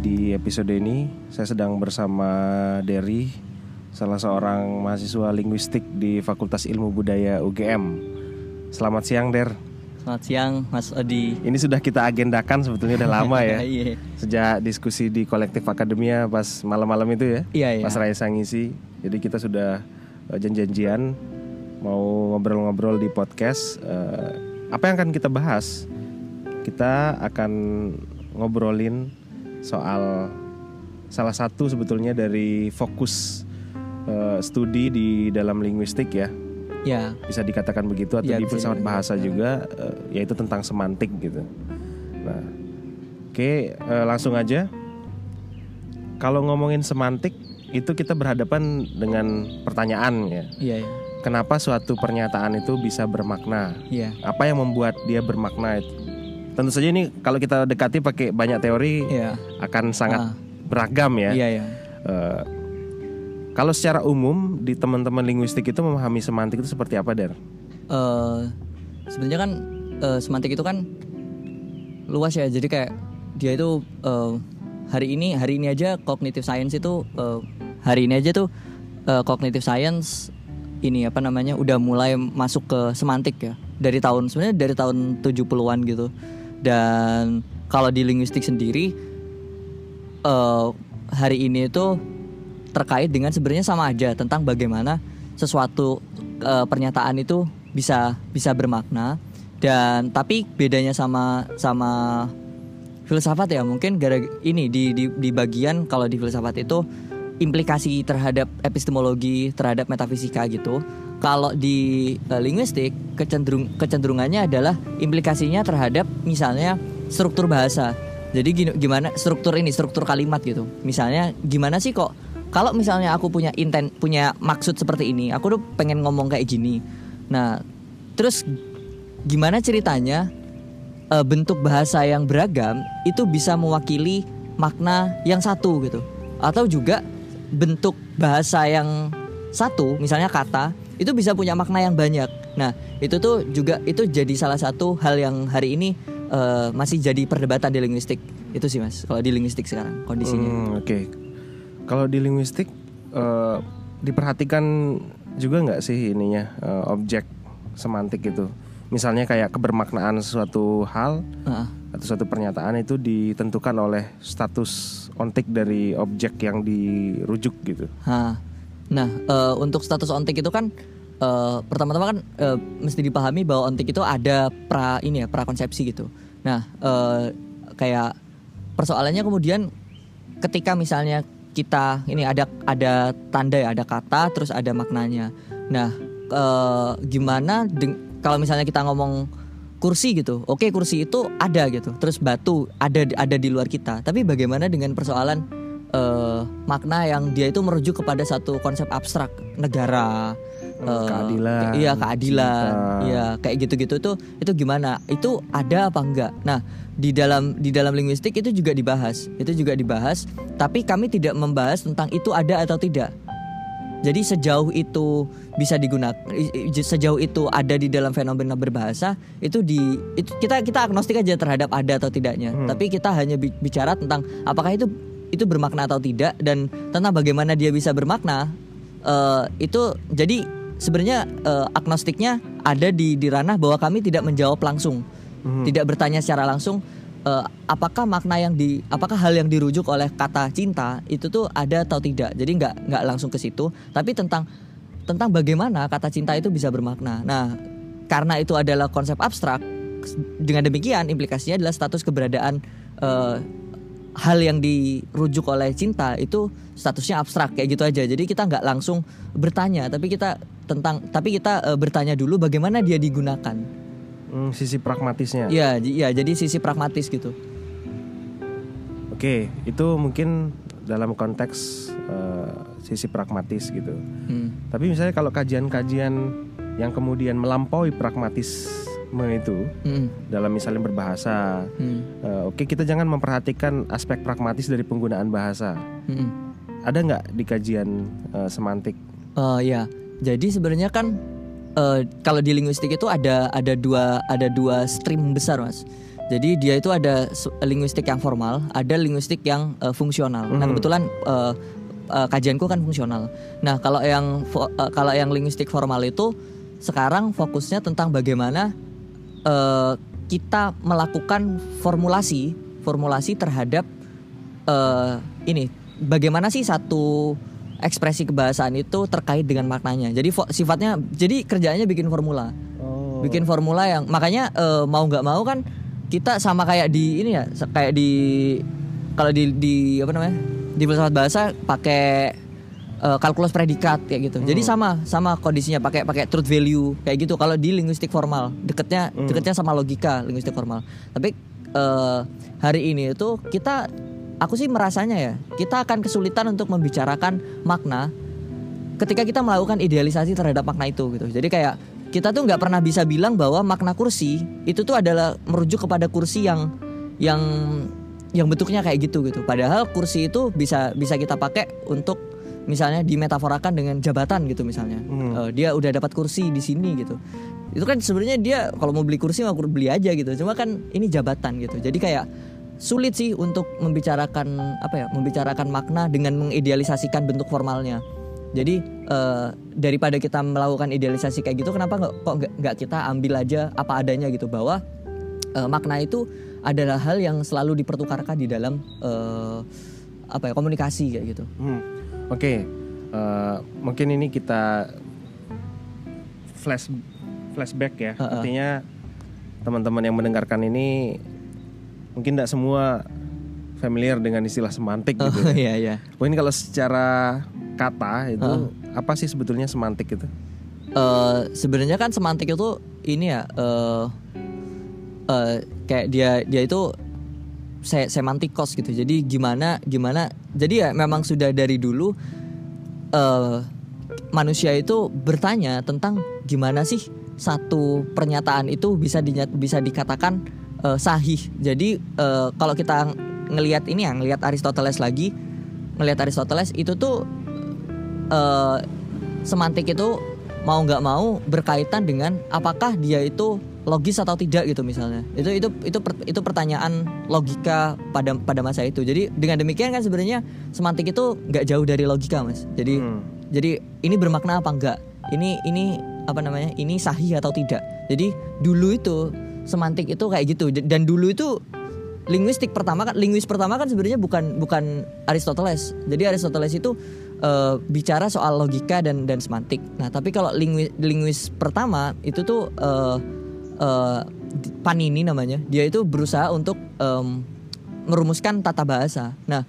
Di episode ini saya sedang bersama Derry, salah seorang mahasiswa linguistik di Fakultas Ilmu Budaya UGM. Selamat siang Der. Selamat siang Mas Odi. Ini sudah kita agendakan sebetulnya udah lama ya. Iya. Sejak diskusi di kolektif akademia pas malam-malam itu ya. Iya, iya. Pas Raisa ngisi. Jadi kita sudah eh, janjian mau ngobrol-ngobrol di podcast. Eh, apa yang akan kita bahas? Kita akan ngobrolin soal salah satu sebetulnya dari fokus eh, studi di dalam linguistik ya Ya. bisa dikatakan begitu atau Ya, di filsafat bahasa juga eh, yaitu tentang semantik gitu. Nah, oke eh, langsung aja. Kalau ngomongin semantik itu kita berhadapan dengan pertanyaan ya. Iya, iya. Kenapa suatu pernyataan itu bisa bermakna? Iya. Apa yang membuat dia bermakna itu? Tentu saja ini kalau kita dekati pakai banyak teori Iya. akan sangat Ah. beragam ya. Iya, iya. Eh, kalau secara umum di teman-teman linguistik itu memahami semantik itu seperti apa, Der? Eh, sebenarnya kan eh, semantik itu kan luas ya. Jadi kayak dia itu eh, hari ini hari ini aja cognitive science itu eh, hari ini aja tuh eh, cognitive science ini apa namanya udah mulai masuk ke semantik ya. Dari tahun sebenarnya dari tahun 70-an gitu. Dan kalau di linguistik sendiri eh, hari ini itu terkait dengan sebenarnya sama aja tentang bagaimana sesuatu eh, pernyataan itu bisa bisa bermakna. Dan tapi bedanya sama sama filsafat ya mungkin gara ini di di di bagian kalau di filsafat itu implikasi terhadap epistemologi terhadap metafisika gitu kalau di eh, linguistik kecenderung kecenderungannya adalah implikasinya terhadap misalnya struktur bahasa. Jadi gini- gimana struktur ini struktur kalimat gitu. Misalnya gimana sih kok kalau misalnya aku punya intent punya maksud seperti ini aku tuh pengen ngomong kayak gini. Nah terus gimana ceritanya eh, bentuk bahasa yang beragam itu bisa mewakili makna yang satu gitu? Atau juga bentuk bahasa yang satu misalnya kata itu bisa punya makna yang banyak nah itu tuh juga itu jadi salah satu hal yang hari ini eh, masih jadi perdebatan di linguistik itu sih mas kalau di linguistik sekarang kondisinya Hmm, Oke, kalau di linguistik eh, diperhatikan juga nggak sih ininya eh, objek semantik itu? Misalnya kayak kebermaknaan suatu hal Heeh. atau suatu pernyataan itu ditentukan oleh status ontik dari objek yang dirujuk gitu. Ha. Nah, eh, untuk status ontik itu kan eh, pertama-tama kan eh, mesti dipahami bahwa ontik itu ada pra ini ya, prakonsepsi gitu. Nah, eh, kayak persoalannya kemudian ketika misalnya kita ini ada ada tanda ya, ada kata terus ada maknanya. Nah, eh, gimana kalau misalnya kita ngomong kursi gitu. Oke, kursi itu ada gitu. Terus batu ada ada di luar kita. Tapi bagaimana dengan persoalan eh, makna yang dia itu merujuk kepada satu konsep abstrak negara Keadilan, iya keadilan cinta. iya kayak gitu-gitu tuh itu gimana itu ada apa enggak nah di dalam di dalam linguistik itu juga dibahas itu juga dibahas tapi kami tidak membahas tentang itu ada atau tidak jadi sejauh itu bisa digunakan sejauh itu ada di dalam fenomena berbahasa itu di itu kita kita agnostik aja terhadap ada atau tidaknya. Hmm. Tapi kita hanya bi- bicara tentang apakah itu itu bermakna atau tidak dan tentang bagaimana dia bisa bermakna. Eh, itu jadi sebenarnya eh, agnostiknya ada di di ranah bahwa kami tidak menjawab langsung. Hmm. Tidak bertanya secara langsung eh, apakah makna yang di apakah hal yang dirujuk oleh kata cinta itu tuh ada atau tidak. Jadi nggak nggak langsung ke situ, tapi tentang tentang bagaimana kata cinta itu bisa bermakna. Nah, karena itu adalah konsep abstrak, dengan demikian implikasinya adalah status keberadaan eh, hal yang dirujuk oleh cinta itu statusnya abstrak kayak gitu aja. Jadi kita nggak langsung bertanya, tapi kita tentang tapi kita eh, bertanya dulu bagaimana dia digunakan. Hmm, sisi pragmatisnya. Iya, j- iya, jadi sisi pragmatis gitu. Oke, itu mungkin dalam konteks eh, sisi pragmatis gitu. Hmm. Tapi misalnya kalau kajian-kajian yang kemudian melampaui pragmatisme itu Hmm. dalam misalnya berbahasa, Hmm. eh, oke kita jangan memperhatikan aspek pragmatis dari penggunaan bahasa. Hmm. Ada nggak di kajian eh, semantik? Eh, ya, jadi sebenarnya kan eh, kalau di linguistik itu ada ada dua ada dua stream besar mas. Jadi dia itu ada linguistik yang formal, ada linguistik yang eh, fungsional. Nah kebetulan eh, eh, kajianku kan fungsional. Nah kalau yang eh, kalau yang linguistik formal itu sekarang fokusnya tentang bagaimana eh, kita melakukan formulasi formulasi terhadap eh, ini bagaimana sih satu ekspresi kebahasaan itu terkait dengan maknanya. Jadi sifatnya jadi kerjaannya bikin formula. Oh. Bikin formula yang makanya eh, mau nggak mau kan kita sama kayak di ini ya kayak di kalau di di apa namanya? di filsafat bahasa pakai eh, kalkulus predikat kayak gitu. Jadi sama sama kondisinya pakai pakai truth value kayak gitu. Kalau di linguistik formal deketnya deketnya sama logika linguistik formal. Tapi eh, hari ini itu kita aku sih merasanya ya kita akan kesulitan untuk membicarakan makna ketika kita melakukan idealisasi terhadap makna itu gitu. Jadi kayak kita tuh nggak pernah bisa bilang bahwa makna kursi itu tuh adalah merujuk kepada kursi yang yang yang bentuknya kayak gitu gitu. Padahal kursi itu bisa bisa kita pakai untuk misalnya dimetaforakan dengan jabatan gitu misalnya. Eh, dia udah dapat kursi di sini gitu. Itu kan sebenarnya dia kalau mau beli kursi mau beli aja gitu. Cuma kan ini jabatan gitu. Jadi kayak sulit sih untuk membicarakan apa ya membicarakan makna dengan mengidealisasikan bentuk formalnya jadi eh, daripada kita melakukan idealisasi kayak gitu kenapa nggak kok nggak kita ambil aja apa adanya gitu bahwa eh, makna itu adalah hal yang selalu dipertukarkan di dalam eh, apa ya komunikasi kayak gitu Hmm. Oke, Eh, mungkin ini kita flash flashback ya. Heeh. Artinya teman-teman yang mendengarkan ini mungkin tidak semua familiar dengan istilah semantik gitu. oh ya. iya iya Mungkin kalau secara kata itu apa sih sebetulnya semantik itu? Eh, sebenarnya kan semantik itu ini ya eh eh, kayak dia dia itu se semantikos gitu. Jadi gimana gimana jadi ya memang sudah dari dulu eh manusia itu bertanya tentang gimana sih satu pernyataan itu bisa dinyat, bisa dikatakan eh, sahih. Jadi eh, kalau kita ngelihat ini ya ngelihat Aristoteles lagi, ngelihat Aristoteles itu tuh eh, semantik itu mau nggak mau berkaitan dengan apakah dia itu logis atau tidak gitu misalnya. Itu itu itu per- itu pertanyaan logika pada pada masa itu. Jadi dengan demikian kan sebenarnya semantik itu nggak jauh dari logika mas. Jadi Hmm. jadi ini bermakna apa enggak ini ini apa namanya? Ini sahih atau tidak? Jadi dulu itu semantik itu kayak gitu dan dulu itu linguistik pertama kan linguis pertama kan sebenarnya bukan bukan Aristoteles. Jadi Aristoteles itu eh, bicara soal logika dan dan semantik. Nah, tapi kalau linguis linguis pertama itu tuh eh, eh, Panini namanya. Dia itu berusaha untuk em, merumuskan tata bahasa. Nah,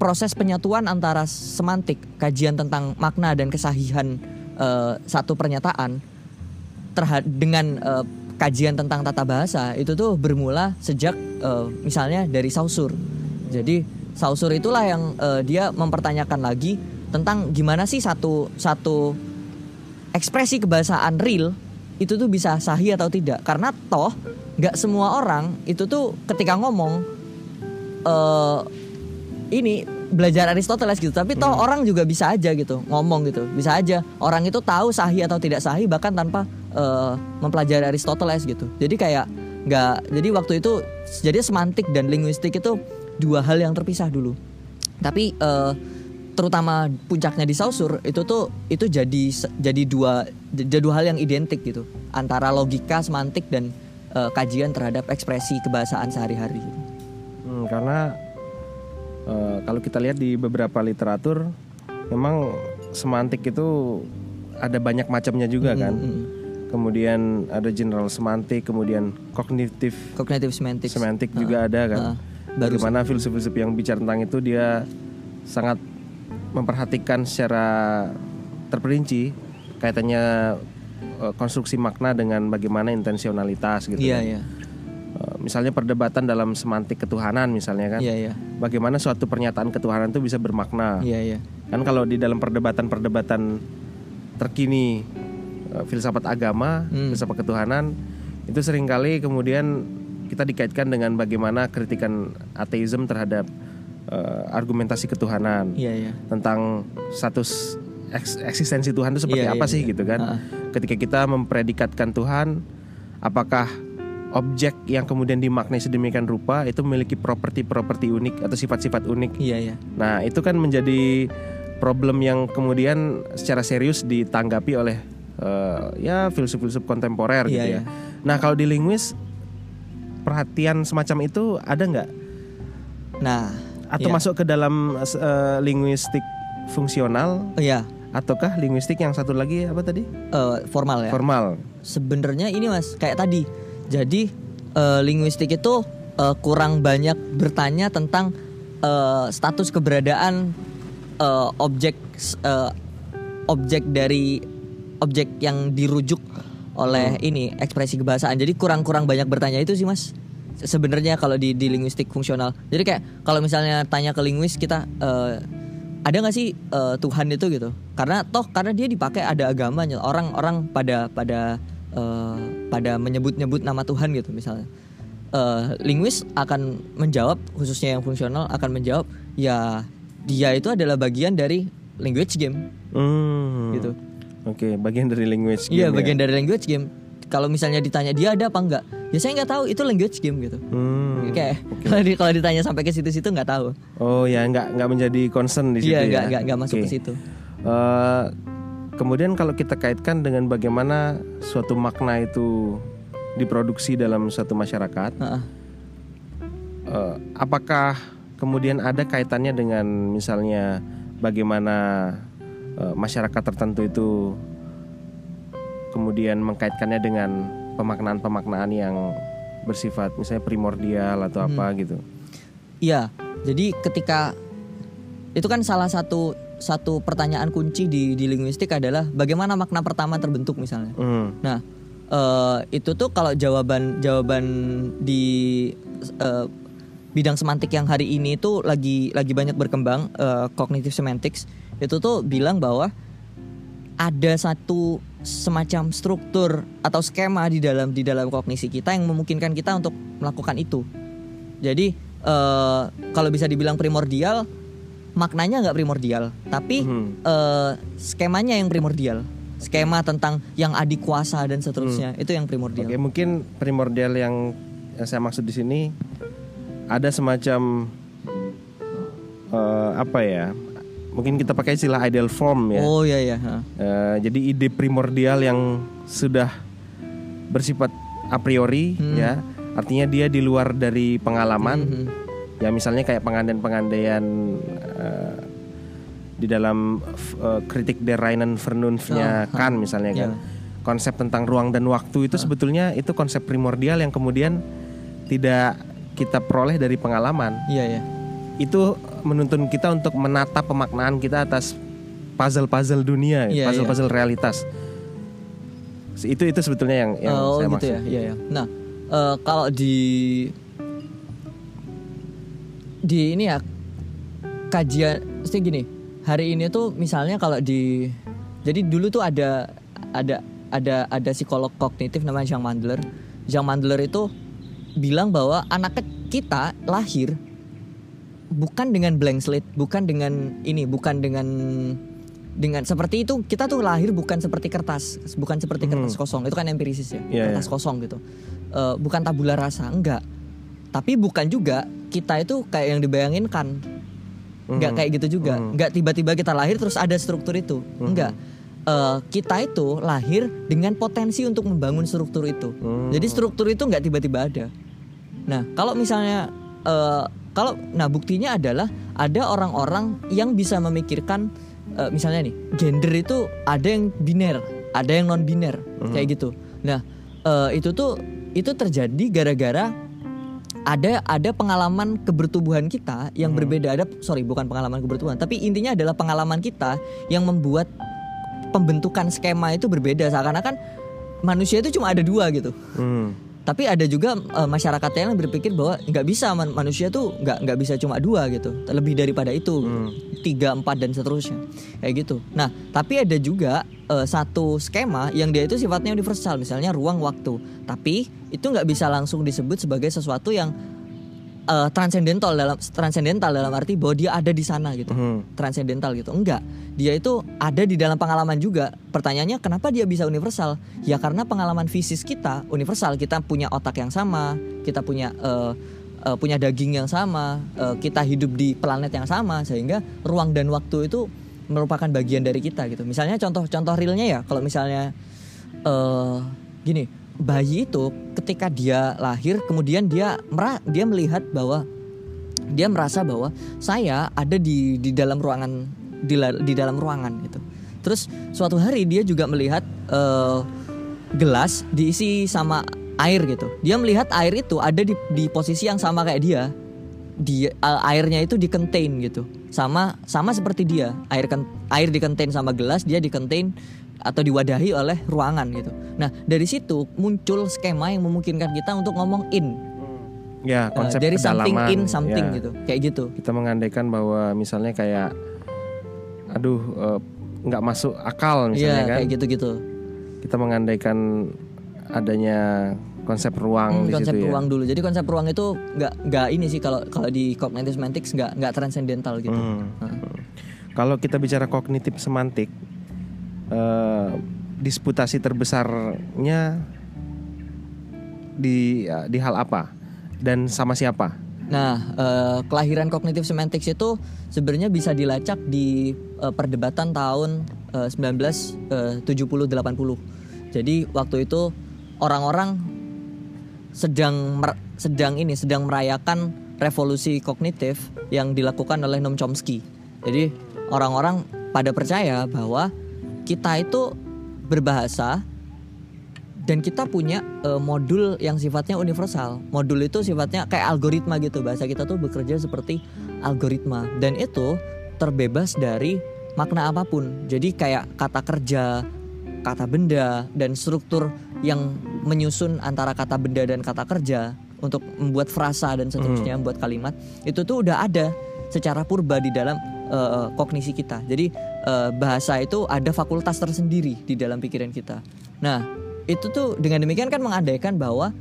proses penyatuan antara semantik, kajian tentang makna dan kesahihan eh, satu pernyataan terhad dengan eh, kajian tentang tata bahasa itu tuh bermula sejak eh, misalnya dari Saussure. Jadi Saussure itulah yang eh, dia mempertanyakan lagi tentang gimana sih satu satu ekspresi kebahasaan real itu tuh bisa sahih atau tidak karena toh nggak semua orang itu tuh ketika ngomong eh ini belajar Aristoteles gitu. Tapi toh orang juga bisa aja gitu ngomong gitu. Bisa aja. Orang itu tahu sahih atau tidak sahih bahkan tanpa eh, mempelajari Aristoteles gitu. Jadi kayak nggak jadi waktu itu jadi semantik dan linguistik itu dua hal yang terpisah dulu. Tapi eh, terutama puncaknya di Saussure itu tuh itu jadi jadi dua jadi dua hal yang identik gitu. Antara logika semantik dan eh, kajian terhadap ekspresi kebahasaan sehari-hari gitu. Hmm, karena eh, kalau kita lihat di beberapa literatur memang semantik itu ada banyak macamnya juga kan. Mm-mm. Kemudian ada general semantik, kemudian kognitif Cognitive semantics. semantik juga ada kan. Baru Bagaimana filsuf-filsuf yang bicara tentang itu dia sangat memperhatikan secara terperinci kaitannya eh, konstruksi makna dengan bagaimana intensionalitas gitu. Iya, kan. iya. Misalnya perdebatan dalam semantik ketuhanan misalnya kan. Iya, iya. Bagaimana suatu pernyataan ketuhanan itu bisa bermakna. Iya, iya. Kan kalau di dalam perdebatan-perdebatan terkini eh, filsafat agama, Hmm. filsafat ketuhanan itu sering kali kemudian kita dikaitkan dengan bagaimana kritikan ateisme terhadap eh, argumentasi ketuhanan Iya, iya. tentang status eks- eksistensi Tuhan itu seperti Iya, apa sih iya. gitu kan. Ha-ha. Ketika kita mempredikatkan Tuhan, apakah objek yang kemudian dimaknai sedemikian rupa itu memiliki properti-properti unik atau sifat-sifat unik. Iya iya. Nah, itu kan menjadi problem yang kemudian secara serius ditanggapi oleh eh, ya filsuf-filsuf kontemporer gitu Iya, ya. Nah, kalau di linguis perhatian semacam itu ada nggak? Nah, Atau iya. masuk ke dalam eh, linguistik fungsional iya, ataukah linguistik yang satu lagi apa tadi? eh, formal ya. Formal. Sebenarnya ini Mas, kayak tadi. Jadi eh, linguistik itu eh, kurang banyak bertanya tentang eh, status keberadaan eh, objek eh, objek dari objek yang dirujuk oleh ini ekspresi kebahasaan. Jadi kurang-kurang banyak bertanya itu sih Mas. Sebenarnya kalau di di linguistik fungsional. Jadi kayak kalau misalnya tanya ke linguis kita eh, ada nggak sih eh, Tuhan itu gitu? Karena toh karena dia dipakai ada agamanya. Orang-orang pada pada eh, pada menyebut-nyebut nama Tuhan gitu misalnya. Eh, linguis akan menjawab khususnya yang fungsional akan menjawab ya dia itu adalah bagian dari language game Hmm. gitu. Oke, bagian dari language game Iya ya. bagian dari language game. Kalau misalnya ditanya dia ada apa enggak, ya saya nggak tahu itu language game gitu. Hmm. Kayak kalau di- kalau ditanya sampai ke situ-situ nggak tahu. Oh ya, nggak nggak menjadi concern di situ Iya ya. nggak nggak masuk Oke. ke situ. Eh, kemudian kalau kita kaitkan dengan bagaimana suatu makna itu diproduksi dalam suatu masyarakat, Heeh. eh, apakah kemudian ada kaitannya dengan misalnya bagaimana eh, masyarakat tertentu itu kemudian mengkaitkannya dengan pemaknaan-pemaknaan yang bersifat misalnya primordial atau Hmm. apa gitu. Iya. Jadi ketika itu kan salah satu satu pertanyaan kunci di di linguistik adalah bagaimana makna pertama terbentuk misalnya. Hmm. Nah, eh, itu tuh kalau jawaban jawaban di eh, bidang semantik yang hari ini itu lagi lagi banyak berkembang eh, cognitive semantics itu tuh bilang bahwa ada satu semacam struktur atau skema di dalam di dalam kognisi kita yang memungkinkan kita untuk melakukan itu. Jadi eh, kalau bisa dibilang primordial, maknanya nggak primordial, tapi Mhm. eh, skemanya yang primordial. Skema tentang yang adik kuasa dan seterusnya itu yang primordial. Oke, mungkin primordial yang, yang saya maksud di sini ada semacam eh, apa ya? Mungkin kita pakai istilah ideal form ya. Oh iya iya. Eh, jadi ide primordial yang sudah bersifat a priori Hmm. ya. Artinya dia di luar dari pengalaman. Mhm. Ya misalnya kayak pengandaian-pengandaian eh, di dalam eh, kritik der Reinen Vernunft-nya Oh, Kant misalnya kan. Ya. Konsep tentang ruang dan waktu itu sebetulnya itu konsep primordial yang kemudian tidak kita peroleh dari pengalaman. Iya iya. Itu menuntun kita untuk menata pemaknaan kita atas puzzle-puzzle dunia, Iya, puzzle-puzzle realitas. Itu itu sebetulnya yang yang oh saya gitu maksud. ya. Iya iya. Nah, eh, kalau di di ini ya kajian mesti gini. Hari ini tuh misalnya kalau di jadi dulu tuh ada ada ada ada psikolog kognitif namanya Jean Mandler. Jean Mandler itu bilang bahwa anak kita lahir bukan dengan blank slate, bukan dengan ini, bukan dengan dengan seperti itu kita tuh lahir bukan seperti kertas, bukan seperti kertas kosong. Itu kan empirisis ya, Iya, kertas iya. kosong gitu. Eh, bukan tabula rasa, enggak. Tapi bukan juga kita itu kayak yang dibayangin kan. Enggak kayak gitu juga. Enggak tiba-tiba kita lahir terus ada struktur itu. Enggak. Eh, kita itu lahir dengan potensi untuk membangun struktur itu. Jadi struktur itu nggak tiba-tiba ada. Nah, kalau misalnya eh, kalau nah buktinya adalah ada orang-orang yang bisa memikirkan eh, misalnya nih gender itu ada yang biner, ada yang non biner kayak gitu. Nah, eh, itu tuh itu terjadi gara-gara ada ada pengalaman kebertubuhan kita yang berbeda ada sorry bukan pengalaman kebertubuhan tapi intinya adalah pengalaman kita yang membuat pembentukan skema itu berbeda. Seakan-akan manusia itu cuma ada dua gitu. Hmm. Tapi ada juga eh, masyarakat yang berpikir bahwa nggak bisa man- manusia tuh nggak nggak bisa cuma dua gitu. Lebih daripada itu tiga empat dan seterusnya. Kayak gitu. Nah tapi ada juga eh, satu skema yang dia itu sifatnya universal. Misalnya ruang waktu. Tapi itu nggak bisa langsung disebut sebagai sesuatu yang eh, transcendental dalam transcendental dalam arti bahwa dia ada di sana gitu. Mhm. transcendental gitu. Enggak. Dia itu ada di dalam pengalaman juga. Pertanyaannya kenapa dia bisa universal? Ya karena pengalaman fisis kita universal. Kita punya otak yang sama kita punya eh, eh, punya daging yang sama eh, kita hidup di planet yang sama sehingga ruang dan waktu itu merupakan bagian dari kita gitu. Misalnya contoh-contoh realnya ya. Kalau misalnya eh gini bayi itu ketika dia lahir kemudian dia mera- dia melihat bahwa dia merasa bahwa saya ada di di dalam ruangan di, di dalam ruangan gitu. Terus suatu hari dia juga melihat eh, gelas diisi sama air gitu. Dia melihat air itu ada di di posisi yang sama kayak dia. Di eh, airnya itu di contain gitu. Sama sama seperti dia. Air air di contain sama gelas, dia di contain atau diwadahi oleh ruangan gitu. Nah, dari situ muncul skema yang memungkinkan kita untuk ngomong in. Ya, Eh, konsep dari something kedalaman, in something ya. gitu. Kayak gitu. Kita mengandaikan bahwa misalnya kayak aduh eh, nggak masuk akal misalnya kan. kayak gitu-gitu. Kita mengandaikan adanya konsep ruang Hmm, di konsep situ ya. ruang dulu. Jadi konsep ruang itu nggak nggak ini sih kalau kalau di cognitive semantics nggak nggak transcendental gitu. Hmm. Heeh. Kalau kita bicara kognitif semantik, eh, disputasi terbesarnya di ya, di hal apa dan sama siapa? Nah, eh, kelahiran kognitif semantics itu sebenarnya bisa dilacak di eh, perdebatan tahun eh, 1970-80. Jadi waktu itu orang-orang sedang sedang ini sedang merayakan revolusi kognitif yang dilakukan oleh Noam Chomsky. Jadi orang-orang pada percaya bahwa kita itu berbahasa dan kita punya eh, modul yang sifatnya universal. Modul itu sifatnya kayak algoritma gitu. Bahasa kita tuh bekerja seperti algoritma dan itu terbebas dari makna apa pun. Jadi kayak kata kerja, kata benda dan struktur yang menyusun antara kata benda dan kata kerja untuk membuat frasa dan seterusnya, membuat kalimat itu tuh udah ada secara purba di dalam eh, kognisi kita. Jadi eh, bahasa itu ada fakultas tersendiri di dalam pikiran kita. Nah, itu tuh dengan demikian kan mengandaikan bahwa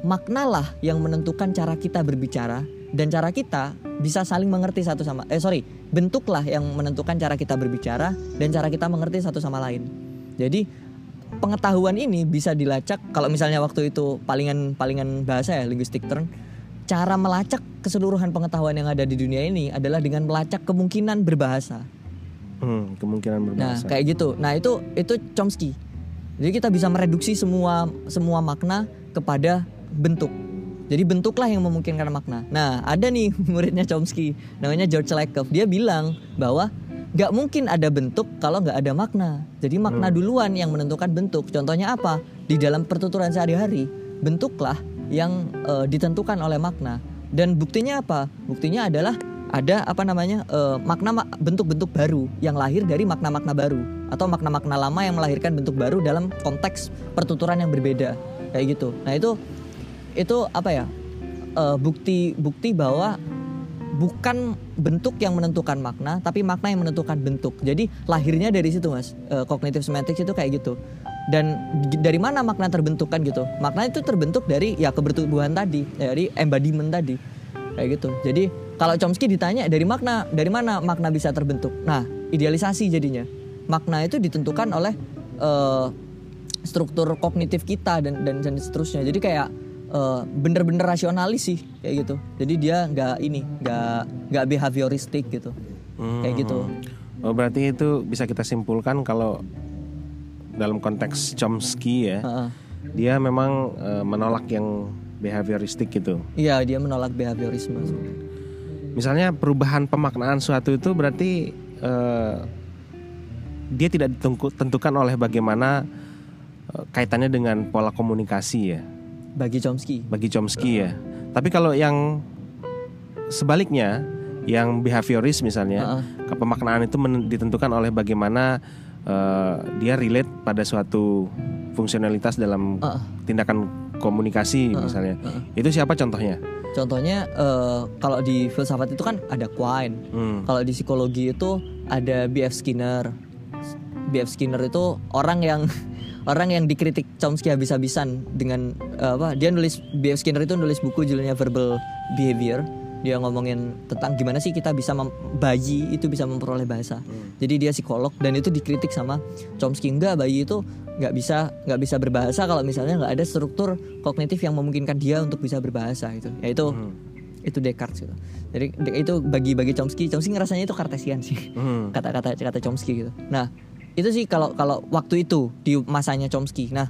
maknalah yang menentukan cara kita berbicara dan cara kita bisa saling mengerti satu sama eh sorry bentuklah yang menentukan cara kita berbicara dan cara kita mengerti satu sama lain. Jadi pengetahuan ini bisa dilacak kalau misalnya waktu itu palingan palingan bahasa ya linguistic term cara melacak keseluruhan pengetahuan yang ada di dunia ini adalah dengan melacak kemungkinan berbahasa. Hmm, kemungkinan Nah, berbahasa. kayak gitu. Nah, itu itu Chomsky. Jadi kita bisa mereduksi semua semua makna kepada bentuk. Jadi bentuklah yang memungkinkan makna. Nah, ada nih muridnya Chomsky, namanya George Lakoff. Dia bilang bahwa nggak mungkin ada bentuk kalau nggak ada makna. Jadi makna duluan yang menentukan bentuk. Contohnya apa? Di dalam pertuturan sehari-hari, bentuklah yang eh, ditentukan oleh makna. Dan buktinya apa? Buktinya adalah ada apa namanya eh, makna ma- bentuk-bentuk baru yang lahir dari makna-makna baru atau makna-makna lama yang melahirkan bentuk baru dalam konteks pertuturan yang berbeda kayak gitu. Nah itu itu apa ya eh, bukti bukti bahwa bukan bentuk yang menentukan makna tapi makna yang menentukan bentuk. Jadi lahirnya dari situ mas Eh, cognitive semantics itu kayak gitu. Dan dari mana makna terbentuk kan gitu? Makna itu terbentuk dari ya kebertubuhan tadi, dari embodiment tadi kayak gitu. Jadi kalau Chomsky ditanya dari makna dari mana makna bisa terbentuk? Nah idealisasi jadinya makna itu ditentukan oleh eh, struktur kognitif kita dan dan, dan seterusnya. Jadi kayak eh, bener-bener rasionalis sih kayak gitu. Jadi dia nggak ini nggak nggak behavioristik gitu kayak gitu. Oh, berarti itu bisa kita simpulkan kalau dalam konteks Chomsky ya, Heeh. dia memang eh, menolak yang behavioristik gitu. Iya dia menolak behaviorisme. Misalnya perubahan pemaknaan suatu itu berarti eh, dia tidak ditentukan oleh bagaimana kaitannya dengan pola komunikasi ya Bagi Chomsky. bagi Chomsky ya. Tapi kalau yang sebaliknya, yang behavioris misalnya, Heeh. pemaknaan itu ditentukan oleh bagaimana eh, dia relate pada suatu fungsionalitas dalam Heeh. tindakan komunikasi misalnya. Itu siapa contohnya? Contohnya eh, kalau di filsafat itu kan ada Quine. Hmm. Kalau di psikologi itu ada B.F. Skinner. B.F. Skinner itu orang yang orang yang dikritik Chomsky habis-habisan dengan eh, apa dia nulis B.F. Skinner itu nulis buku judulnya Verbal Behavior. Dia ngomongin tentang gimana sih kita bisa mem- bayi itu bisa memperoleh bahasa. Jadi dia psikolog dan itu dikritik sama Chomsky. Enggak bayi itu nggak bisa nggak bisa berbahasa kalau misalnya nggak ada struktur kognitif yang memungkinkan dia untuk bisa berbahasa itu yaitu itu Descartes gitu. Jadi itu bagi bagi Chomsky Chomsky ngerasanya itu kartesian sih. Hmm. kata-kata kata Chomsky gitu. Nah, itu sih kalau kalau waktu itu di masanya Chomsky. Nah,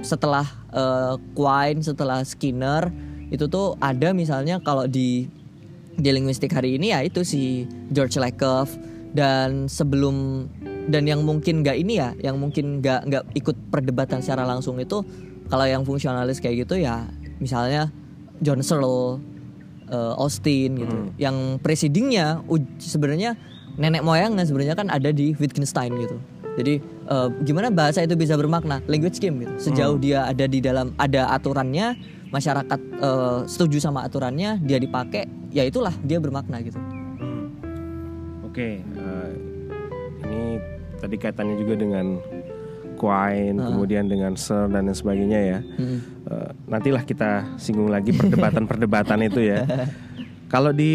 setelah eh, Quine, setelah Skinner itu tuh ada misalnya kalau di di linguistik hari ini ya itu si George Lakoff dan sebelum dan yang mungkin nggak ini ya, yang mungkin nggak nggak ikut perdebatan secara langsung itu kalau yang fungsionalis kayak gitu ya misalnya John Searle, eh, Austin gitu. Yang presidingnya sebenarnya nenek moyangnya sebenarnya kan ada di Wittgenstein gitu. Jadi eh, gimana bahasa itu bisa bermakna? Language game gitu. Sejauh dia ada di dalam ada aturannya, masyarakat eh, setuju sama aturannya, dia dipakai, ya itulah dia bermakna gitu. Hmm. Oke, eh, ini tadi kaitannya juga dengan Quine, kemudian dengan Searle dan lain sebagainya ya. Hmm. Eh, nantilah kita singgung lagi perdebatan-perdebatan itu ya. Kalau di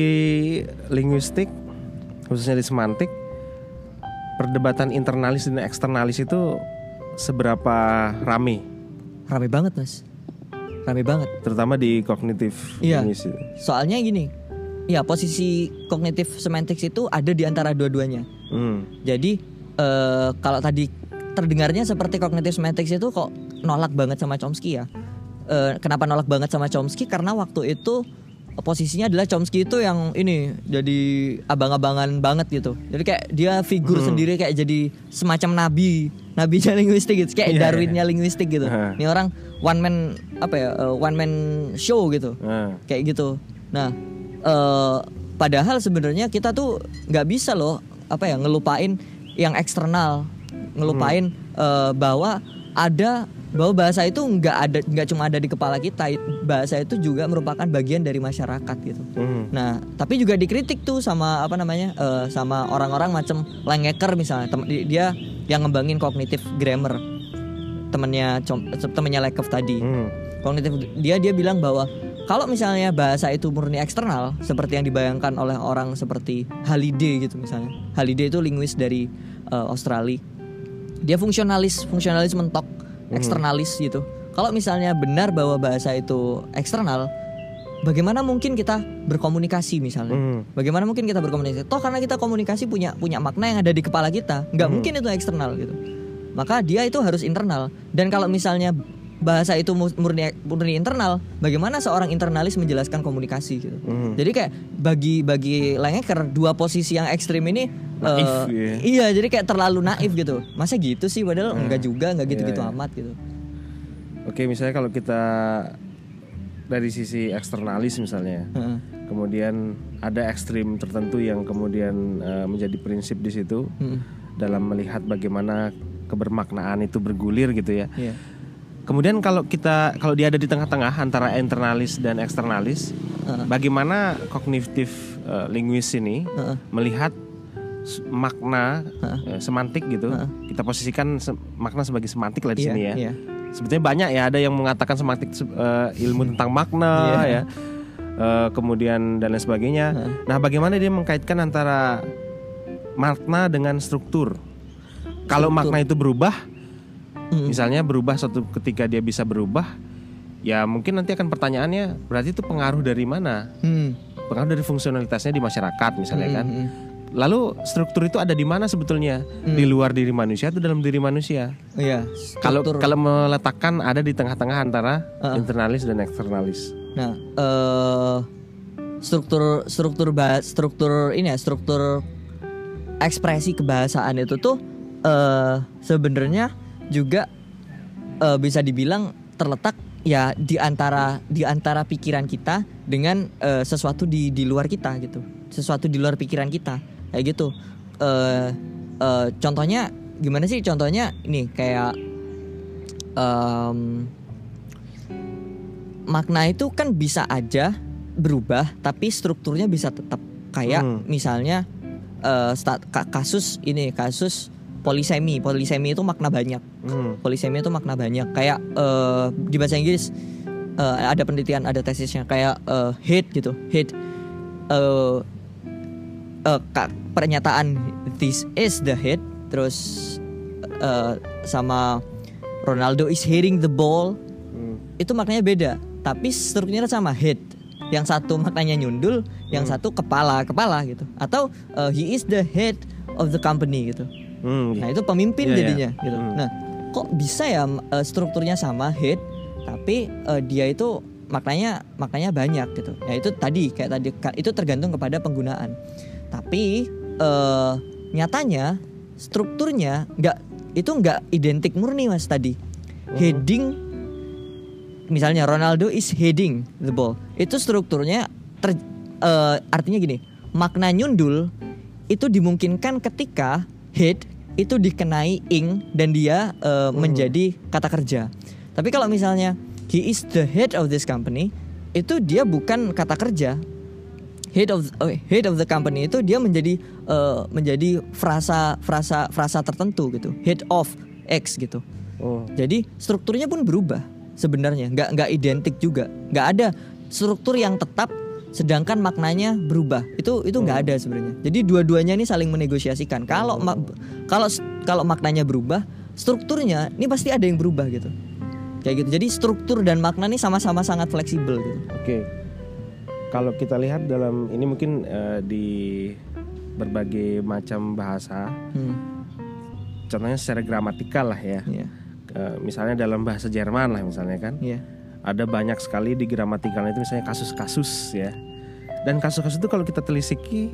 linguistik, khususnya di semantik, perdebatan internalis dan eksternalis itu seberapa rame, Rame banget mas, rame banget. terutama di kognitif Iya. linguistik. Soalnya gini, ya posisi kognitif semantics itu ada di antara dua-duanya. Hmm. Jadi eh, kalau tadi terdengarnya seperti kognitif semantics itu kok nolak banget sama Chomsky ya. Eh, kenapa nolak banget sama Chomsky? Karena waktu itu posisinya adalah Chomsky itu yang ini jadi abang-abangan banget gitu. Jadi kayak dia figur sendiri kayak jadi semacam nabi, nabi linguistik gitu, kayak Iya, Darwinnya linguistik gitu. Ini orang one man apa ya, eh, one man show gitu. Nah, kayak gitu. Nah, eh, padahal sebenarnya kita tuh nggak bisa loh apa ya ngelupain yang eksternal, ngelupain eh, bahwa ada bahwa bahasa itu nggak ada nggak cuma ada di kepala kita, bahasa itu juga merupakan bagian dari masyarakat gitu. hmm. Nah, tapi juga dikritik tuh sama apa namanya eh, sama orang-orang macam Langecker misalnya, tem- di- dia yang ngembangin kognitif grammar, temennya temennya Lakoff tadi Hmm. kognitif dia dia bilang bahwa kalau misalnya bahasa itu murni eksternal seperti yang dibayangkan oleh orang seperti Halliday gitu misalnya Halliday itu linguis dari uh, Australia dia fungsionalis fungsionalis mentok eksternalis gitu. Kalau misalnya benar bahwa bahasa itu eksternal bagaimana mungkin kita berkomunikasi misalnya? Hmm. bagaimana mungkin kita berkomunikasi? Toh karena kita komunikasi punya punya makna yang ada di kepala kita nggak mungkin itu eksternal gitu. Maka dia itu harus internal. Dan kalau misalnya bahasa itu mu- murni murni internal bagaimana seorang internalis menjelaskan komunikasi gitu Hmm. jadi kayak bagi bagi Langecker dua posisi yang ekstrim ini Naif, eh, iya. iya jadi kayak terlalu naif gitu masa gitu sih padahal enggak juga enggak gitu-gitu Iya, iya. amat gitu Oke, misalnya kalau kita dari sisi eksternalis misalnya, Heeh. kemudian ada ekstrim tertentu yang kemudian eh, menjadi prinsip di situ Mm. dalam melihat bagaimana kebermaknaan itu bergulir gitu ya. Iya. Kemudian kalau kita kalau dia ada di tengah-tengah antara internalis dan eksternalis, Heeh. bagaimana kognitif eh, linguis ini Heeh. melihat makna eh, semantik gitu. Kita posisikan se- makna sebagai semantik lah di Iya, sini ya. iya. Sebetulnya banyak ya ada yang mengatakan semantik se- eh, ilmu tentang makna Iya. ya. Eh, kemudian dan lain sebagainya. Nah, bagaimana dia mengkaitkan antara makna dengan struktur? Kalau makna itu berubah, Mm. misalnya berubah suatu ketika dia bisa berubah, ya mungkin nanti akan pertanyaannya berarti itu pengaruh dari mana? Hmm. Pengaruh dari fungsionalitasnya di masyarakat misalnya kan. Hmm, hmm. Lalu struktur itu ada di mana sebetulnya? Di luar diri manusia atau dalam diri manusia? Iya. Kalau kalau meletakkan ada di tengah-tengah antara internalis dan eksternalis. Nah, eh struktur struktur struktur ini ya struktur ekspresi kebahasaan itu tuh eh sebenarnya juga eh, bisa dibilang terletak ya di antara di antara pikiran kita dengan eh, sesuatu di di luar kita gitu, sesuatu di luar pikiran kita kayak gitu. Eh eh, contohnya gimana sih? Contohnya ini kayak em, makna itu kan bisa aja berubah tapi strukturnya bisa tetap kayak Hmm. misalnya eh, sta- ka- kasus ini kasus polisemi. Polisemi itu makna banyak. Hmm. Polisemi itu makna banyak. Kayak eh, di bahasa Inggris eh, ada penelitian, ada tesisnya kayak eh, hate gitu. Hate eh eh, ka- pernyataan this is the hit terus eh, sama Ronaldo is hitting the ball Hmm. itu maknanya beda tapi strukturnya sama hit yang satu maknanya nyundul yang satu kepala kepala gitu atau eh, he is the head of the company gitu Hmm. nah itu pemimpin Iya, iya. jadinya gitu Hmm. nah kok bisa ya eh, strukturnya sama head tapi eh, dia itu maknanya maknanya banyak gitu ya itu tadi kayak tadi itu tergantung kepada penggunaan tapi eh, nyatanya strukturnya nggak itu nggak identik murni mas tadi heading misalnya Ronaldo is heading the ball itu strukturnya ter- eh, artinya gini makna nyundul itu dimungkinkan ketika head itu dikenai ing dan dia eh, menjadi kata kerja. Tapi kalau misalnya he is the head of this company itu dia bukan kata kerja. Head of oh, head of the company itu dia menjadi eh, menjadi frasa frasa frasa tertentu gitu. Head of x gitu. Oh. jadi strukturnya pun berubah sebenarnya. Nggak nggak identik juga. Nggak ada struktur yang tetap sedangkan maknanya berubah. Itu itu nggak ada sebenarnya. Jadi dua-duanya ini saling menegosiasikan. Kalau kalau kalau maknanya berubah strukturnya ini pasti ada yang berubah gitu. Kayak gitu. Jadi struktur dan makna ini sama-sama sangat fleksibel gitu. Oke. Kalau kita lihat dalam ini mungkin eh, di berbagai macam bahasa, hmm, contohnya secara gramatikal lah ya. iya. Eh, misalnya dalam bahasa Jerman lah misalnya kan, iya ada banyak sekali di gramatikalnya itu misalnya kasus-kasus ya. Dan kasus-kasus itu kalau kita telisiki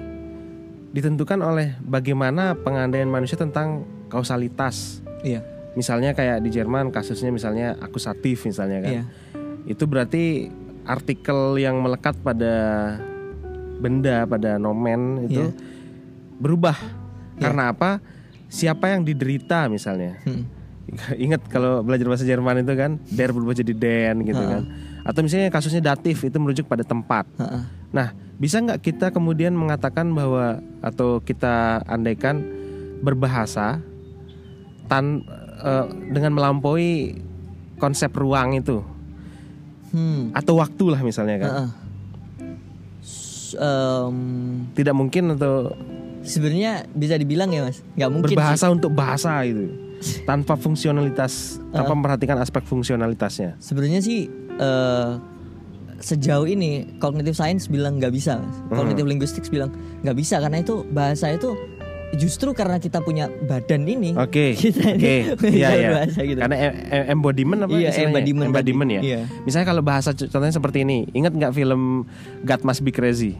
ditentukan oleh bagaimana pengandaian manusia tentang kausalitas. iya Misalnya kayak di Jerman kasusnya misalnya akusatif misalnya kan. iya Itu berarti artikel yang melekat pada benda pada nomen itu Iya. berubah. Iya. Karena apa? Siapa yang diderita misalnya. Hmm. Ingat kalau belajar bahasa Jerman itu kan der berubah jadi den gitu kan. Atau misalnya kasusnya datif itu merujuk pada tempat. Nah, bisa nggak kita kemudian mengatakan bahwa atau kita andaikan berbahasa tan eh, dengan melampaui konsep ruang itu Hmm. atau waktu lah misalnya kan. S- em, Tidak mungkin atau sebenarnya bisa dibilang ya mas nggak mungkin sih. berbahasa untuk bahasa itu tanpa fungsionalitas tanpa memperhatikan aspek fungsionalitasnya. sebenarnya sih eh, sejauh ini cognitive science bilang nggak bisa Hmm. cognitive linguistics bilang nggak bisa karena itu bahasa itu justru karena kita punya badan ini Oke, kita oke, ini iya iya. gitu Karena e- embodiment apa Iya, istilahnya? embodiment Embodiment tadi. ya. Iya. Misalnya kalau bahasa contohnya seperti ini, ingat nggak film God Must Be Crazy?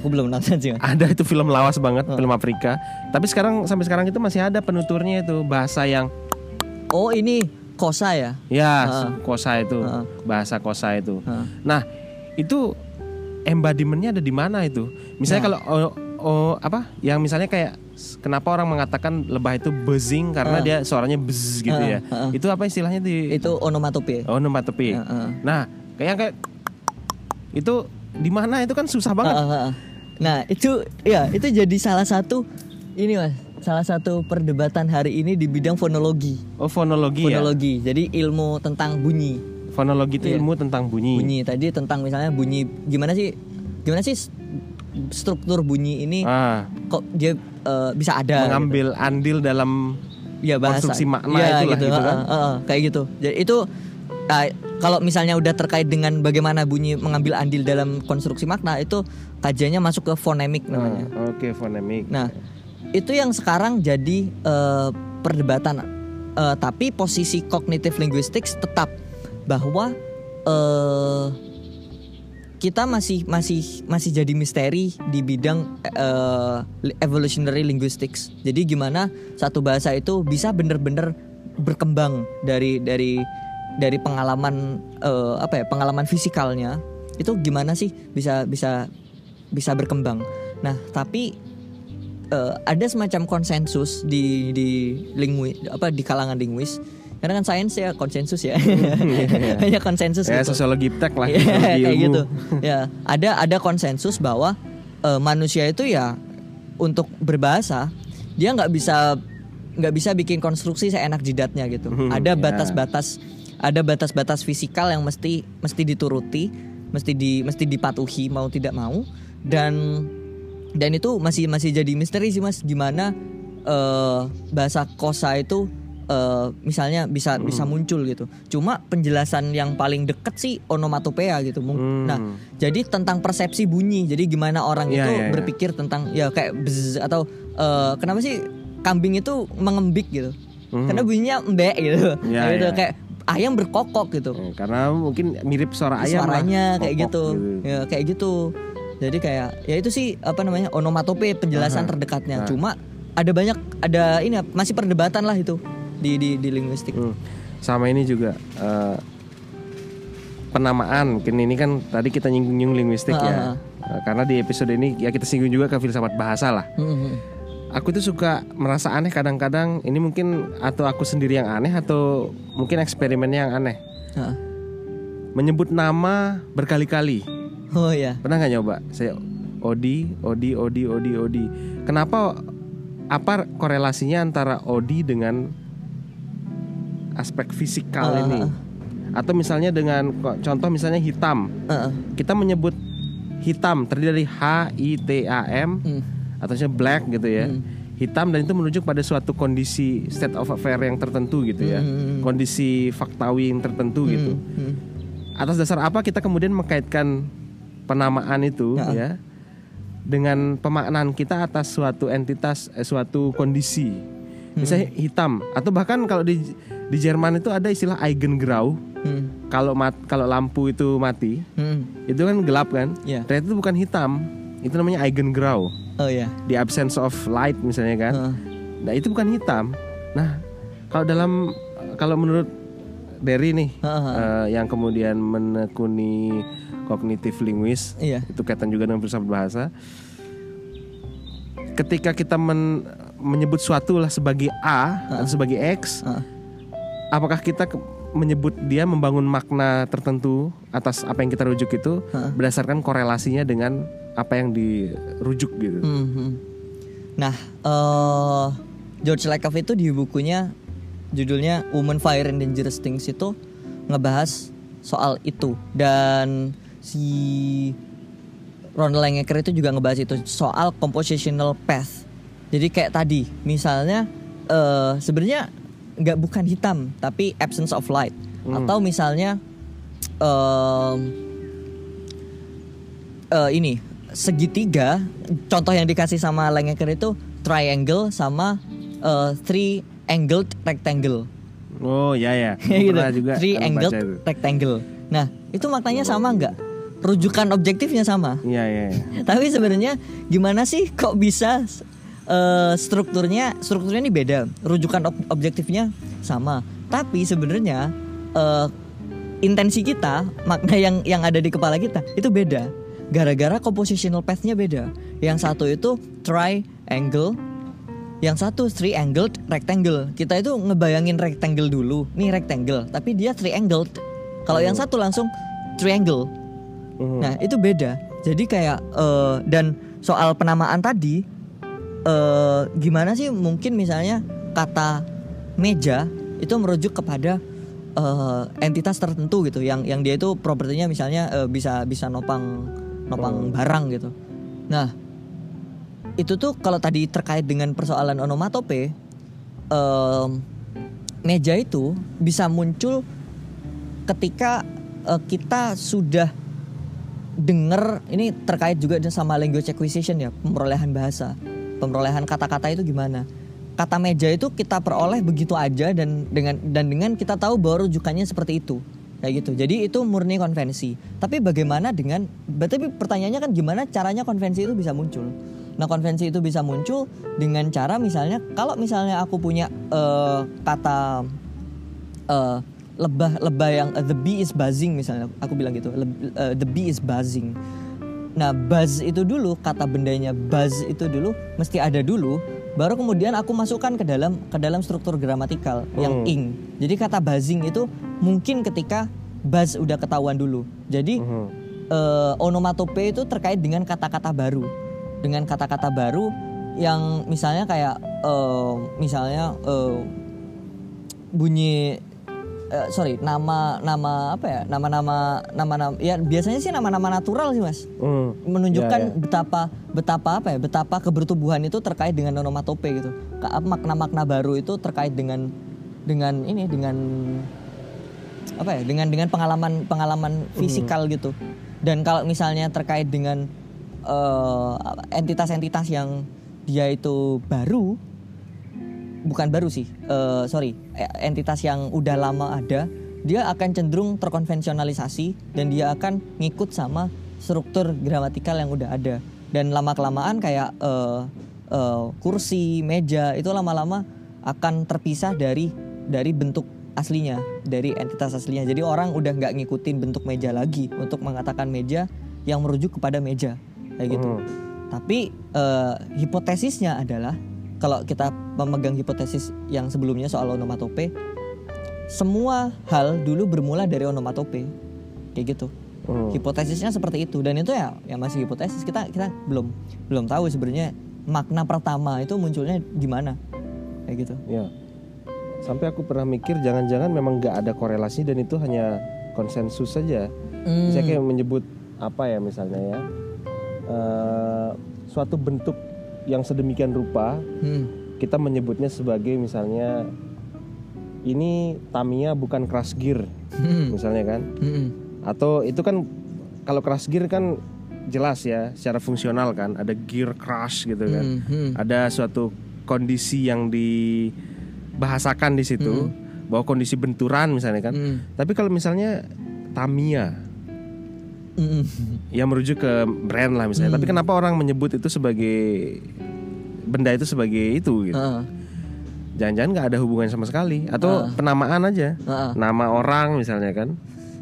Aku belum nonton sih Ada itu film lawas banget, Oh. film Afrika. Tapi sekarang sampai sekarang itu masih ada penuturnya itu bahasa yang oh ini kosa ya ya Ah. kosa itu, Ah. bahasa kosa itu. Ah. Nah, itu embodimentnya ada di mana itu? Misalnya Nah. kalau oh, oh, apa? Yang misalnya kayak kenapa orang mengatakan lebah itu buzzing karena Ah. dia suaranya buzz gitu Ah, ya. ah. Itu apa istilahnya di itu onomatope Oh, onomatope. Ah. Nah, kayak kayak itu di mana itu kan susah banget. Ah, ah, ah. Nah itu ya itu jadi salah satu ini mas salah satu perdebatan hari ini di bidang fonologi Oh, fonologi, ya. fonologi jadi ilmu tentang bunyi Fonologi itu Iya. ilmu tentang bunyi. bunyi tadi tentang misalnya bunyi gimana sih gimana sih struktur bunyi ini Ah, kok dia eh, bisa ada mengambil andil dalam gitu. ya bahasa konstruksi makna ya, itulah, gitu, gitu kan. eh, eh, eh, kayak gitu jadi itu eh, kalau misalnya udah terkait dengan bagaimana bunyi mengambil andil dalam konstruksi makna itu kajiannya masuk ke fonemik namanya Ah, Oke, fonemik. Nah, itu yang sekarang jadi eh, perdebatan. Eh, tapi posisi cognitive linguistics tetap bahwa eh, kita masih masih masih jadi misteri di bidang eh, evolutionary linguistics. Jadi gimana satu bahasa itu bisa benar-benar berkembang dari dari dari pengalaman eh, apa ya pengalaman fisikalnya itu gimana sih bisa bisa bisa berkembang. Nah tapi eh, ada semacam konsensus di di lingui apa di kalangan linguis karena kan sains ya konsensus ya banyak konsensus Ya, gitu. sosiologi tek lah. Sosiologi kayak ilmu. gitu ya ada ada konsensus bahwa eh, manusia itu ya untuk berbahasa dia nggak bisa nggak bisa bikin konstruksi seenak jidatnya gitu. Hmm, ada ya. batas-batas ada batas-batas fisikal yang mesti mesti dituruti, mesti di mesti dipatuhi mau tidak mau dan dan itu masih masih jadi misteri sih Mas gimana eh, bahasa kosa itu eh, misalnya bisa bisa muncul gitu. Cuma penjelasan yang paling deket sih onomatopea gitu. Hmm. Nah, jadi tentang persepsi bunyi. Jadi gimana orang Iya, itu iya, iya. berpikir tentang ya kayak bzz atau eh, kenapa sih kambing itu mengembik gitu? Hmm. Karena bunyinya mbek gitu. Iya, Nah, gitu. iya. kayak ayam berkokok gitu. Karena mungkin mirip suara ayam lah. Suaranya kayak Kokok gitu. Ya kayak gitu. Jadi kayak ya itu sih apa namanya onomatope penjelasan terdekatnya. Cuma ada banyak ada ini masih perdebatan lah itu di di di linguistik. Hmm. Sama ini juga eh, penamaan. Mungkin ini kan tadi kita nyinggung linguistik Ah, ya. Eh, Karena di episode ini ya kita singgung juga ke filsafat bahasa lah. Hmm. Aku tuh suka merasa aneh kadang-kadang. Ini mungkin atau aku sendiri yang aneh atau mungkin eksperimennya yang aneh. Ah. Menyebut nama berkali-kali. Oh ya. Pernah nggak nyoba? Saya Odi, Odi, Odi, Odi, Odi. Kenapa? Apa korelasinya antara Odi dengan aspek fisikal Ah, ini? ah. Atau misalnya dengan contoh misalnya hitam. Heeh. Kita menyebut hitam terdiri dari H I T A M Hmm. atau black gitu ya. Hmm. Hitam dan itu menunjuk pada suatu kondisi state of affair yang tertentu gitu ya. Hmm. Kondisi faktawi yang tertentu gitu Hmm. atas dasar apa kita kemudian mengkaitkan penamaan itu Ya. ya dengan pemaknaan kita atas suatu entitas eh, suatu kondisi misalnya hitam atau bahkan kalau di di Jerman itu ada istilah Eigengrau Hmm. kalau mat kalau lampu itu mati Hmm. itu kan gelap kan Ya. ternyata itu bukan hitam itu namanya Eigengrau Oh ya. the absence of light misalnya kan Heeh. nah itu bukan hitam nah kalau dalam kalau menurut Derry nih Heeh. eh, yang kemudian menekuni kognitif linguis Iya. itu kaitan juga dengan filsafat bahasa ketika kita men- menyebut suatu lah sebagai A atau sebagai X Heeh. apakah kita ke- menyebut dia membangun makna tertentu atas apa yang kita rujuk itu Heeh. berdasarkan korelasinya dengan apa yang dirujuk gitu Hmm, hmm. Nah, eh George Lakoff itu di bukunya judulnya Woman Fire and Dangerous Things itu ngebahas soal itu. Dan si Ronald Langecker itu juga ngebahas itu soal compositional path. Jadi kayak tadi, misalnya eh sebenarnya nggak bukan hitam tapi absence of light. Atau misalnya em, eh ini segitiga contoh yang dikasih sama Langecker itu triangle sama eh, three angled rectangle. Oh ya ya gitu. juga three angled rectangle. Nah itu maknanya sama nggak? Rujukan objektifnya sama? Iya iya. iya. tapi sebenarnya gimana sih kok bisa eh, strukturnya strukturnya ini beda? Rujukan ob- objektifnya sama. Tapi sebenarnya eh, intensi kita makna yang yang ada di kepala kita itu beda. Gara-gara compositional path-nya beda. Yang satu itu triangle yang satu triangled rectangle. Kita itu ngebayangin rectangle dulu. Nih rectangle. Tapi dia triangled kalau yang satu langsung triangle. Mhm. Nah itu beda. Jadi kayak eh, dan soal penamaan tadi, eh, gimana sih mungkin misalnya kata meja itu merujuk kepada eh, entitas tertentu gitu, yang yang dia itu propertinya misalnya eh, bisa bisa nopang nopang barang gitu. Nah itu tuh kalau tadi terkait dengan persoalan onomatope, em, meja itu bisa muncul ketika eh, kita sudah dengar ini terkait juga sama language acquisition ya pemerolehan bahasa. Pemerolehan kata-kata itu gimana? Kata meja itu kita peroleh begitu aja dan dengan dan dengan kita tahu bahwa rujukannya seperti itu. Kayak gitu. Jadi itu murni konvensi. Tapi bagaimana dengan tapi pertanyaannya kan gimana caranya konvensi itu bisa muncul nah konvensi itu bisa muncul dengan cara misalnya kalau misalnya aku punya eh, kata eh, lebah lebah yang eh, the bee is buzzing misalnya aku bilang gitu leb- eh, the bee is buzzing nah buzz itu dulu kata bendanya buzz itu dulu mesti ada dulu baru kemudian aku masukkan ke dalam ke dalam struktur gramatikal yang Hmm. ing jadi kata buzzing itu mungkin ketika buzz udah ketahuan dulu jadi Mhm. eh, onomatope itu terkait dengan kata-kata baru dengan kata-kata baru yang misalnya kayak eh, misalnya eh, bunyi eh, sorry nama nama apa ya? Nama nama nama nama ya biasanya sih nama-nama natural sih mas. Hmm. menunjukkan Ya, ya. betapa betapa apa ya? Betapa kebertubuhan itu terkait dengan onomatope gitu. Ka- makna-makna baru itu terkait dengan dengan ini dengan apa ya? Dengan dengan pengalaman pengalaman fisikal gitu. Dan kalau misalnya terkait dengan eh, entitas-entitas yang dia itu baru bukan baru sih eh, sorry eh, entitas yang udah lama ada dia akan cenderung terkonvensionalisasi dan dia akan ngikut sama struktur gramatikal yang udah ada. Dan lama kelamaan kayak eh, eh, kursi meja itu lama-lama akan terpisah dari dari bentuk aslinya dari entitas aslinya. Jadi orang udah nggak ngikutin bentuk meja lagi untuk mengatakan meja yang merujuk kepada meja kayak gitu Hmm. tapi eh, hipotesisnya adalah kalau kita memegang hipotesis yang sebelumnya soal onomatope, semua hal dulu bermula dari onomatope, kayak gitu. Hmm. Hipotesisnya seperti itu dan itu ya, ya masih hipotesis. Kita kita belum belum tahu sebenarnya makna pertama itu munculnya gimana, kayak gitu. Ya. Sampai aku pernah mikir jangan-jangan memang nggak ada korelasi dan itu hanya konsensus saja. Hmm. Saya kayak menyebut apa ya misalnya ya eh, suatu bentuk yang sedemikian rupa Hmm. kita menyebutnya sebagai misalnya ini Tamiya bukan crash gear Hmm. misalnya kan Hmm. atau itu kan kalau crash gear kan jelas ya secara fungsional kan ada gear crash gitu kan Hmm. Hmm. ada suatu kondisi yang dibahasakan di situ bahwa kondisi benturan misalnya kan Hmm. tapi kalau misalnya Tamiya Hmm. yang merujuk ke brand lah misalnya tapi kenapa orang menyebut itu sebagai benda itu sebagai itu gitu Ah. jangan-jangan nggak ada hubungan sama sekali atau Ah. penamaan aja Ah. nama orang misalnya kan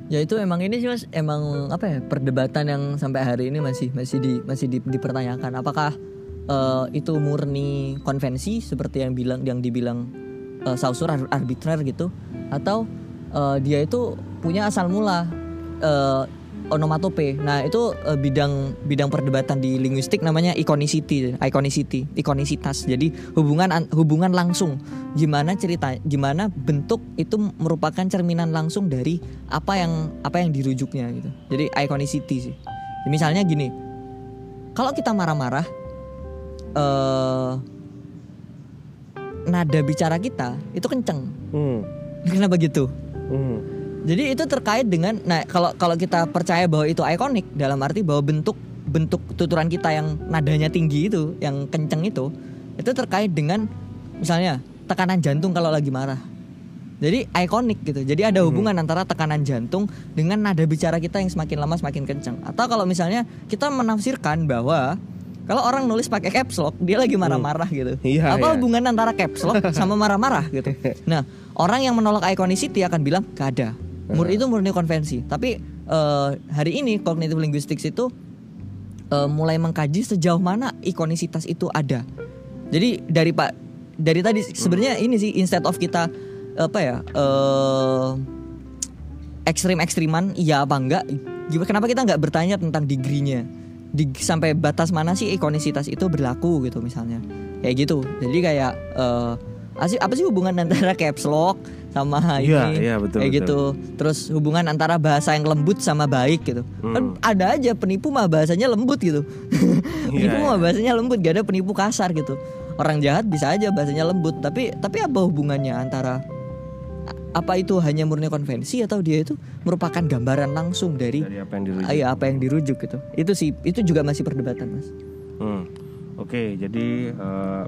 Ya itu emang ini sih mas, emang apa ya perdebatan yang sampai hari ini masih masih di masih di- dipertanyakan. Apakah eh, itu murni konvensi seperti yang bilang yang dibilang uh, Saussure ar- arbitrer gitu, atau eh, dia itu punya asal mula eh, onomatope. Nah itu eh, bidang bidang perdebatan di linguistik namanya iconicity, iconicity, ikonisitas. Jadi hubungan an- hubungan langsung. Gimana cerita, gimana bentuk itu merupakan cerminan langsung dari apa yang apa yang dirujuknya gitu. Jadi iconicity sih. Misalnya gini, kalau kita marah-marah, eh nada bicara kita itu kenceng. hmm. Kenapa gitu? Hmm. Jadi itu terkait dengan nah kalau kalau kita percaya bahwa itu ikonik dalam arti bahwa bentuk bentuk tuturan kita yang nadanya tinggi itu, yang kenceng itu, itu terkait dengan misalnya tekanan jantung kalau lagi marah. Jadi ikonik gitu. Jadi ada hubungan antara tekanan jantung dengan nada bicara kita yang semakin lama semakin kenceng. Atau kalau misalnya kita menafsirkan bahwa kalau orang nulis pakai caps lock, dia lagi marah-marah gitu. Iya, Apa iya. hubungan antara caps lock sama marah-marah gitu. Nah, orang yang menolak iconicity akan bilang gak ada. Mur itu murni konvensi. Tapi eh, hari ini cognitive linguistics itu eh, mulai mengkaji sejauh mana ikonisitas itu ada. Jadi dari Pak dari tadi sebenarnya ini sih instead of kita apa ya eh ekstrim ekstriman iya apa enggak? Gimana kenapa kita nggak bertanya tentang degree-nya? Di, sampai batas mana sih ikonisitas itu berlaku gitu misalnya kayak gitu jadi kayak eh sih- apa sih hubungan antara caps lock sama Iya, ini iya, betul, kayak betul. gitu terus hubungan antara bahasa yang lembut sama baik gitu kan Hmm. ada aja penipu mah bahasanya lembut gitu penipu Iya, mah iya. bahasanya lembut gak ada penipu kasar gitu orang jahat bisa aja bahasanya lembut tapi tapi apa hubungannya antara apa itu hanya murni konvensi atau dia itu merupakan gambaran langsung dari dari apa yang dirujuk iya, apa yang dirujuk gitu itu sih itu juga masih perdebatan mas Hmm. Oke, jadi eh,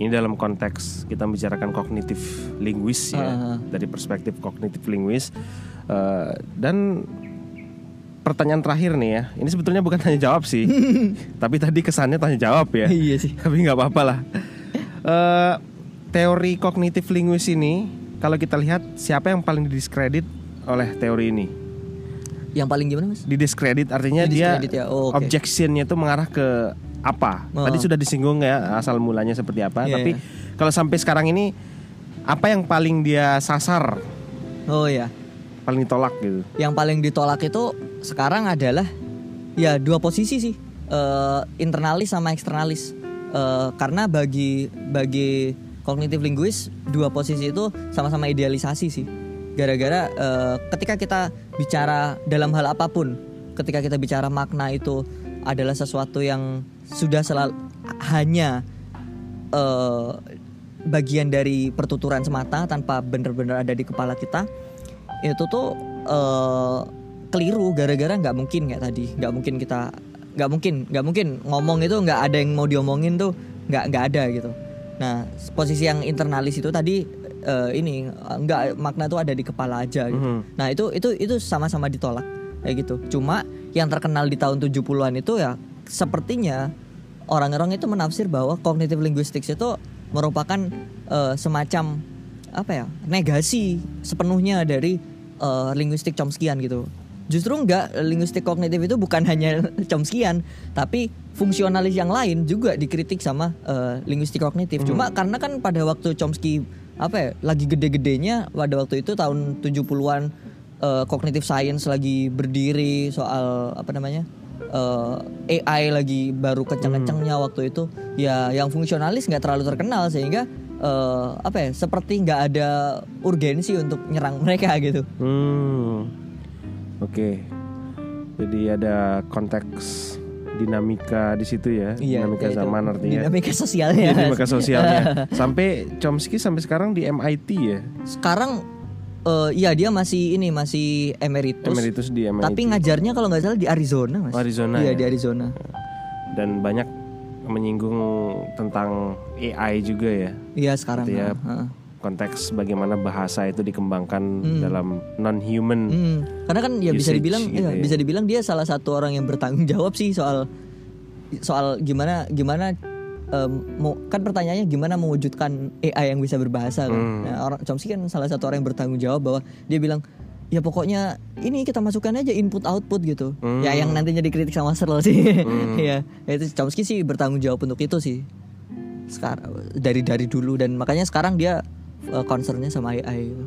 ini dalam konteks kita membicarakan kognitif linguis ya, Ah. dari perspektif kognitif linguis. Eh, dan pertanyaan terakhir nih ya, ini sebetulnya bukan tanya jawab sih, tapi tadi kesannya tanya jawab ya. iya sih tapi nggak apa-apa lah. Eh, teori kognitif linguis ini, kalau kita lihat siapa yang paling didiskredit oleh teori ini? yang paling gimana mas Didiskredit artinya Didiskredit dia ya, oh, oke. objectionnya itu mengarah ke apa? Oh. Tadi sudah disinggung ya asal mulanya seperti apa. Iya, Tapi kalau sampai sekarang ini apa yang paling dia sasar, oh ya paling ditolak gitu? yang paling ditolak itu sekarang adalah ya dua posisi sih Eh, internalis sama eksternalis Eh, karena bagi bagi kognitif linguis dua posisi itu sama-sama idealisasi sih. Gara-gara eh, ketika kita bicara dalam hal apa pun, ketika kita bicara makna itu adalah sesuatu yang sudah selalu hanya eh, bagian dari pertuturan semata tanpa benar-benar ada di kepala kita itu tuh eh, keliru gara-gara nggak mungkin kayak tadi. Nggak mungkin kita nggak mungkin nggak mungkin ngomong itu nggak ada yang mau diomongin tuh nggak nggak ada gitu. Nah posisi yang internalis itu tadi eh, ini nggak makna itu ada di kepala aja gitu. Mhm. nah itu itu itu sama-sama ditolak kayak gitu. Cuma yang terkenal di tahun 70-an itu ya sepertinya orang-orang itu menafsir bahwa cognitive linguistics itu merupakan eh, semacam apa ya negasi sepenuhnya dari eh, linguistik Chomskyan gitu. Justru enggak linguistik kognitif itu bukan hanya Chomskyan tapi fungsionalis yang lain juga dikritik sama eh, linguistik kognitif. Cuma karena kan pada waktu Chomsky apa ya lagi gede-gedenya pada waktu itu tahun 70-an eh, cognitive science lagi berdiri soal apa namanya eh, AI lagi baru kenceng-kencengnya waktu itu ya yang fungsionalis nggak terlalu terkenal sehingga eh, apa ya seperti nggak ada urgensi untuk nyerang mereka gitu Hmm. Oke. Jadi ada konteks dinamika di situ ya, dinamika ya itu. zaman artinya. dinamika sosialnya Iya, dinamika sosialnya. sampai Chomsky sampai sekarang di MIT ya. sekarang eh ya dia masih ini masih emeritus, Emeritus di MIT. tapi ngajarnya kalau nggak salah di Arizona mas Arizona iya ya? di Arizona Dan banyak menyinggung tentang AI juga ya. iya sekarang ha. konteks bagaimana bahasa itu dikembangkan Hmm. dalam non-human. Hmm, karena kan ya bisa dibilang gitu iya, ya. bisa dibilang dia salah satu orang yang bertanggung jawab sih soal soal gimana gimana em, mau kan pertanyaannya gimana mewujudkan AI yang bisa berbahasa kan. Hmm. Nah, orang Chomsky kan salah satu orang yang bertanggung jawab bahwa dia bilang ya pokoknya ini kita masukkan aja input output gitu. Hmm. Ya yang nantinya dikritik sama Searle sih. Hmm. ya itu Chomsky sih bertanggung jawab untuk itu sih. Sekarang dari dari dulu dan makanya sekarang dia eh, concernnya sama AI gitu.